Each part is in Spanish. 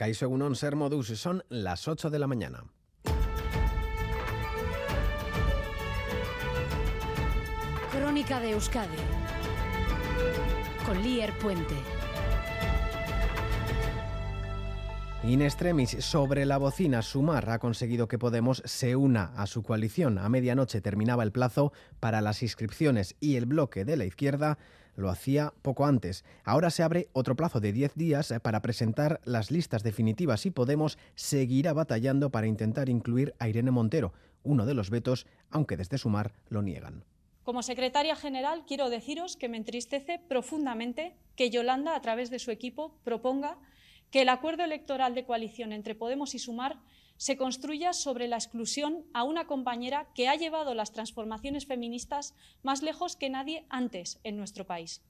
Caixo Egunon Ser Modus, son las 8 de la mañana. Crónica de Euskadi con Lier Puente. In extremis, sobre la bocina, Sumar ha conseguido que Podemos se una a su coalición. A medianoche terminaba el plazo para las inscripciones y el bloque de la izquierda lo hacía poco antes. Ahora se abre otro plazo de 10 días eh, para presentar las listas definitivas y Podemos seguirá batallando para intentar incluir a Irene Montero, uno de los vetos, aunque desde Sumar lo niegan. Como secretaria general, quiero deciros que me entristece profundamente que Yolanda, a través de su equipo, proponga que el acuerdo electoral de coalición entre Podemos y Sumar se construya sobre la exclusión a una compañera que ha llevado las transformaciones feministas más lejos que nadie antes en nuestro país.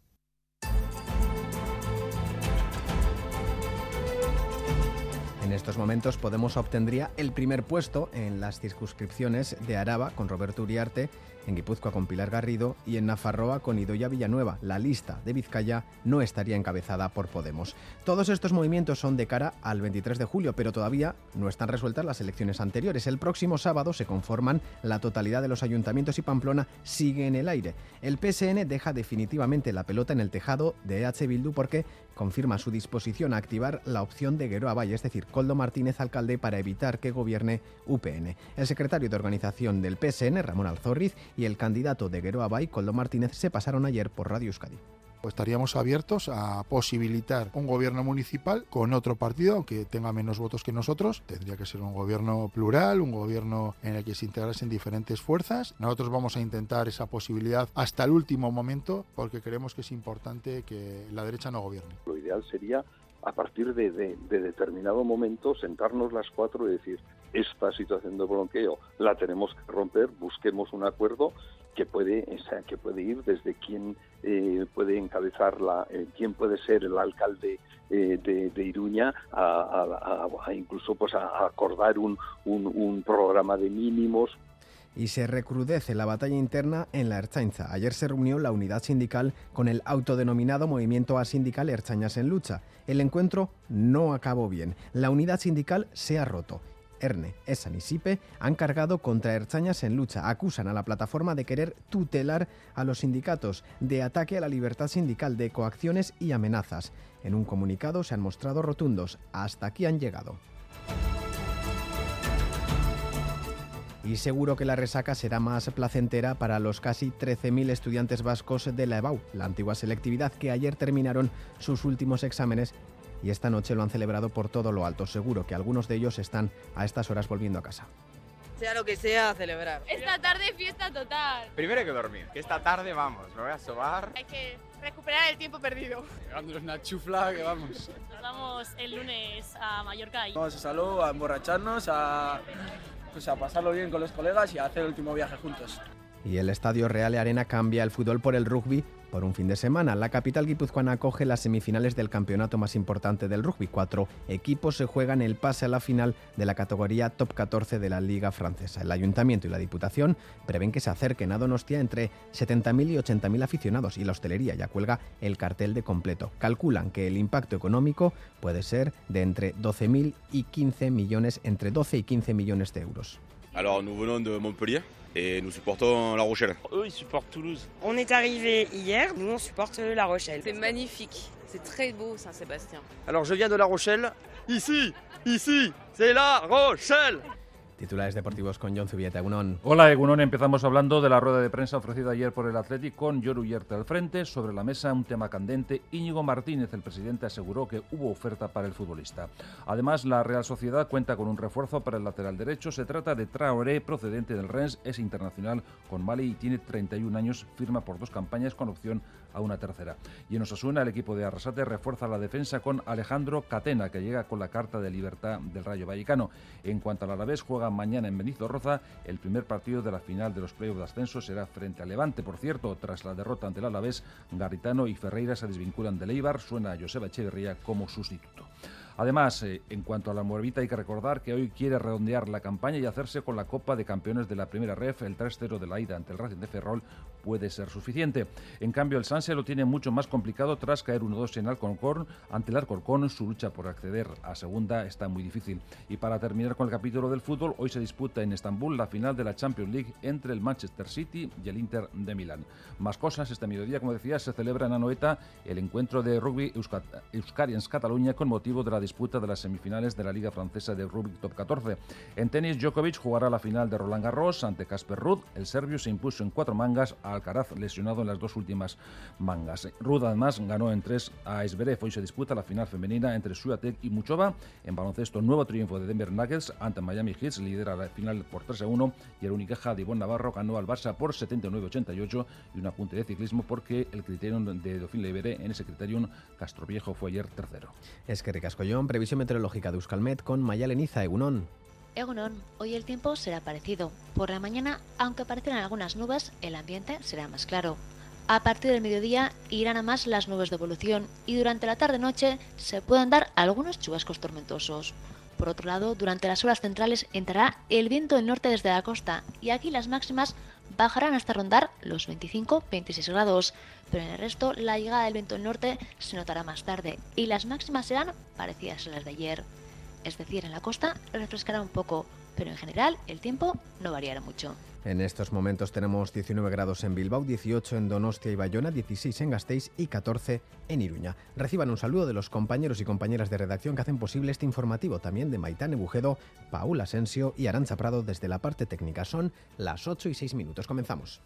En estos momentos Podemos obtendría el primer puesto en las circunscripciones de Araba con Roberto Uriarte en Guipúzcoa con Pilar Garrido y en Nafarroa con Idoya Villanueva. La lista de Vizcaya no estaría encabezada por Podemos. Todos estos movimientos son de cara al 23 de julio, pero todavía no están resueltas las elecciones anteriores. El próximo sábado se conforman la totalidad de los ayuntamientos y Pamplona sigue en el aire. El PSN deja definitivamente la pelota en el tejado de EH Bildu porque confirma su disposición a activar la opción de Gueroa Valle, es decir, Coldo Martínez alcalde para evitar que gobierne UPN. El secretario de organización del PSN, Ramón Alzorriz, y el candidato de Gueroa Bay, Coldo Martínez, se pasaron ayer por Radio Euskadi. Pues estaríamos abiertos a posibilitar un gobierno municipal con otro partido, aunque tenga menos votos que nosotros. Tendría que ser un gobierno plural, un gobierno en el que se integrasen diferentes fuerzas. Nosotros vamos a intentar esa posibilidad hasta el último momento porque creemos que es importante que la derecha no gobierne. Lo ideal sería a partir de, determinado momento sentarnos las cuatro y decir esta situación de bloqueo la tenemos que romper, busquemos un acuerdo que puede, que puede ir desde quién eh, puede encabezar la, eh, quién puede ser el alcalde eh, de, Iruña, a, incluso pues acordar un, un programa de mínimos y se recrudece la batalla interna en la Erchainza. Ayer se reunió la unidad sindical con el autodenominado Movimiento Asindical Erchañas en Lucha. El encuentro no acabó bien. La unidad sindical se ha roto. Erne, Esan y Sipe han cargado contra Erchañas en lucha. Acusan a la plataforma de querer tutelar a los sindicatos, de ataque a la libertad sindical, de coacciones y amenazas. En un comunicado se han mostrado rotundos. Hasta aquí han llegado. y seguro que la resaca será más placentera para los casi 13.000 estudiantes vascos de la EBAU, la antigua selectividad que ayer terminaron sus últimos exámenes y esta noche lo han celebrado por todo lo alto. Seguro que algunos de ellos están a estas horas volviendo a casa. Sea lo que sea, a celebrar. Esta tarde fiesta total. Primero hay que dormir, que esta tarde vamos, me voy a sobar. Hay que recuperar el tiempo perdido. Llevándonos una chufla que vamos. Nos vamos el lunes a Mallorca. Y... Vamos a salud, a emborracharnos, a pues a pasarlo bien con los colegas y a hacer el último viaje juntos. Y el Estadio Real Arena cambia el fútbol por el rugby por un fin de semana. La capital guipuzcoana acoge las semifinales del campeonato más importante del rugby. Cuatro equipos se juegan el pase a la final de la categoría top 14 de la Liga Francesa. El Ayuntamiento y la Diputación prevén que se acerquen a Donostia entre 70.000 y 80.000 aficionados y la hostelería ya cuelga el cartel de completo. Calculan que el impacto económico puede ser de entre 12.000 y 15 millones, entre 12 y 15 millones de euros. Alors nous venons de Montpellier et nous supportons La Rochelle. Eux, ils supportent Toulouse. On est arrivé hier, nous on supporte La Rochelle. C'est magnifique, c'est très beau Saint-Sébastien. Alors je viens de La Rochelle. Ici, ici, c'est La Rochelle. Titulares deportivos con John Zubieta, Egunon. Hola, Egunon. Empezamos hablando de la rueda de prensa ofrecida ayer por el Athletic con Yoru Yerte al frente. Sobre la mesa, un tema candente. Íñigo Martínez, el presidente, aseguró que hubo oferta para el futbolista. Además, la Real Sociedad cuenta con un refuerzo para el lateral derecho. Se trata de Traoré, procedente del Rennes, es internacional con Mali y tiene 31 años, firma por dos campañas con opción a una tercera. Y en Osasuna, el equipo de Arrasate refuerza la defensa con Alejandro Catena, que llega con la carta de libertad del Rayo Vallecano. En cuanto al Alavés, juega mañana en Benizorroza. El primer partido de la final de los playoffs de ascenso será frente a Levante. Por cierto, tras la derrota ante el Alavés, Garritano y Ferreira se desvinculan de Leibar. Suena a Joseba Echeverría como sustituto. Además, eh, en cuanto a la Morbita, hay que recordar que hoy quiere redondear la campaña y hacerse con la Copa de Campeones de la Primera Ref. El 3-0 de la ida ante el Racing de Ferrol puede ser suficiente. En cambio, el Sanse lo tiene mucho más complicado tras caer 1-2 en Alcorcón. Ante el Alcorcón, su lucha por acceder a segunda está muy difícil. Y para terminar con el capítulo del fútbol, hoy se disputa en Estambul la final de la Champions League entre el Manchester City y el Inter de Milán. Más cosas, este mediodía, como decía, se celebra en Anoeta el encuentro de rugby Euskarians Cataluña con motivo de la disputa de las semifinales de la Liga Francesa de Rugby Top 14. En tenis, Djokovic jugará la final de Roland Garros ante Casper Ruud. El serbio se impuso en cuatro mangas a Alcaraz, lesionado en las dos últimas mangas. Ruud además ganó en tres a Esberev. Hoy se disputa la final femenina entre Suatek y Muchova. En baloncesto, nuevo triunfo de Denver Nuggets ante Miami Heat, lidera la final por 3 a 1 y el Unicaja de Ivonne Navarro ganó al Barça por 79-88 y un apunte de ciclismo porque el criterio de Dauphin Leibere en ese criterio Castroviejo fue ayer tercero. Es que Ricascollón, previsión meteorológica de Euskalmet con Mayaleniza Egunon. Egunon, hoy el tiempo será parecido. Por la mañana, aunque aparecerán algunas nubes, el ambiente será más claro. A partir del mediodía irán a más las nubes de evolución y durante la tarde-noche se pueden dar algunos chubascos tormentosos. Por otro lado, durante las horas centrales entrará el viento del norte desde la costa y aquí las máximas bajarán hasta rondar los 25-26 grados, pero en el resto la llegada del viento del norte se notará más tarde y las máximas serán parecidas a las de ayer. Es decir, en la costa refrescará un poco, pero en general el tiempo no variará mucho. En estos momentos tenemos 19 grados en Bilbao, 18 en Donostia y Bayona, 16 en Gasteiz y 14 en Iruña. Reciban un saludo de los compañeros y compañeras de redacción que hacen posible este informativo, también de Maitán Bujedo, Paul Asensio y Arancha Prado desde la parte técnica. Son las 8 y 6 minutos. Comenzamos.